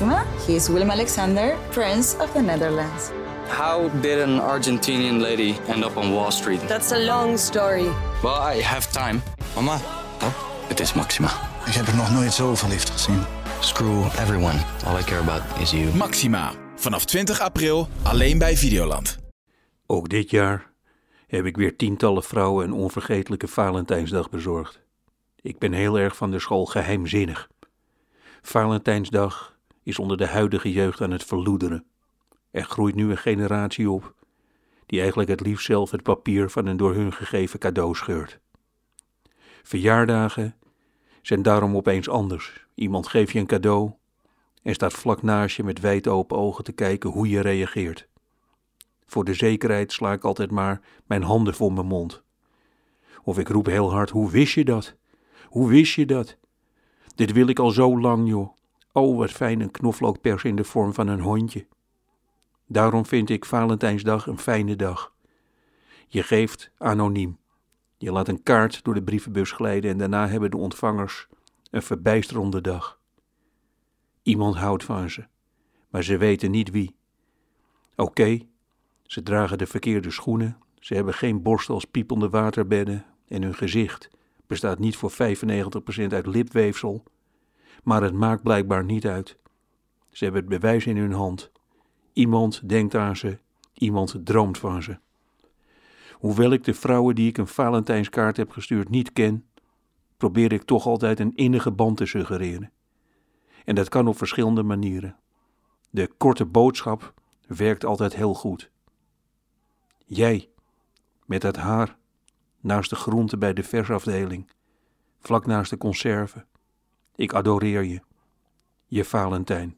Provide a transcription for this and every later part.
Maxima. He is Willem Alexander, Prince of the Netherlands. How did an Argentinian lady end up on Wall Street? That's a long story. Well, I have time. Mama, Het is Maxima. ik heb er nog nooit zo verliefd gezien. Screw everyone. All I care about is you. Maxima. Vanaf 20 april alleen bij Videoland. Ook dit jaar heb ik weer tientallen vrouwen een onvergetelijke Valentijnsdag bezorgd. Ik ben heel erg van de school geheimzinnig. Valentijnsdag is onder de huidige jeugd aan het verloederen. Er groeit nu een generatie op die eigenlijk het liefst zelf het papier van een door hun gegeven cadeau scheurt. Verjaardagen zijn daarom opeens anders. Iemand geeft je een cadeau en staat vlak naast je met wijd open ogen te kijken hoe je reageert. Voor de zekerheid sla ik altijd maar mijn handen voor mijn mond. Of ik roep heel hard: Hoe wist je dat? Hoe wist je dat? Dit wil ik al zo lang, joh. Oh, wat fijn een knoflookpers in de vorm van een hondje. Daarom vind ik Valentijnsdag een fijne dag. Je geeft anoniem. Je laat een kaart door de brievenbus glijden en daarna hebben de ontvangers een verbijsterende dag. Iemand houdt van ze, maar ze weten niet wie. Oké, ze dragen de verkeerde schoenen, ze hebben geen borst als piepende waterbedden en hun gezicht bestaat niet voor 95% uit lipweefsel, maar het maakt blijkbaar niet uit. Ze hebben het bewijs in hun hand. Iemand denkt aan ze, iemand droomt van ze. Hoewel ik de vrouwen die ik een Valentijnskaart heb gestuurd niet ken, probeer ik toch altijd een innige band te suggereren. En dat kan op verschillende manieren. De korte boodschap werkt altijd heel goed. Jij, met dat haar, naast de groenten bij de versafdeling, vlak naast de conserve. Ik adoreer je. Je Valentijn.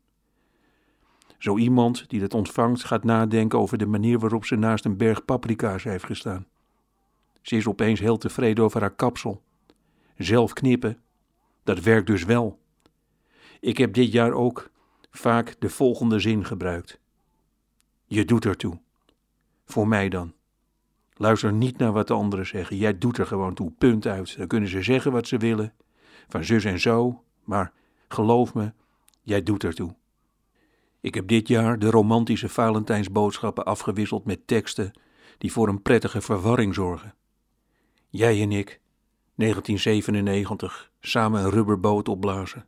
Zo iemand die het ontvangt gaat nadenken over de manier waarop ze naast een berg paprika's heeft gestaan. Ze is opeens heel tevreden over haar kapsel. Zelf knippen, dat werkt dus wel. Ik heb dit jaar ook vaak de volgende zin gebruikt. Je doet ertoe. Voor mij dan. Luister niet naar wat de anderen zeggen. Jij doet er gewoon toe. Punt uit. Dan kunnen ze zeggen wat ze willen. Van zus en zo. Maar geloof me, jij doet ertoe. Ik heb dit jaar de romantische Valentijnsboodschappen afgewisseld met teksten die voor een prettige verwarring zorgen. Jij en ik, 1997, samen een rubberboot opblazen.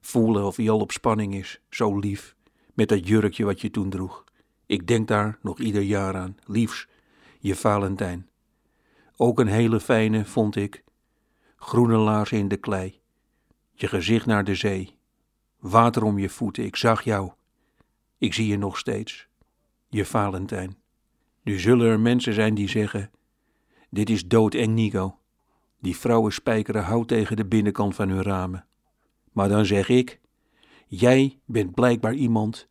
Voelen of hij al op spanning is, zo lief, met dat jurkje wat je toen droeg. Ik denk daar nog ieder jaar aan, liefs, je Valentijn. Ook een hele fijne, vond ik. Groene laarzen in de klei. Je gezicht naar de zee. Water om je voeten, ik zag jou. Ik zie je nog steeds. Je Valentijn. Nu zullen er mensen zijn die zeggen: Dit is doodeng, Nico. Die vrouwen spijkeren hout tegen de binnenkant van hun ramen. Maar dan zeg ik: Jij bent blijkbaar iemand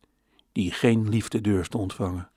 die geen liefde durft te ontvangen.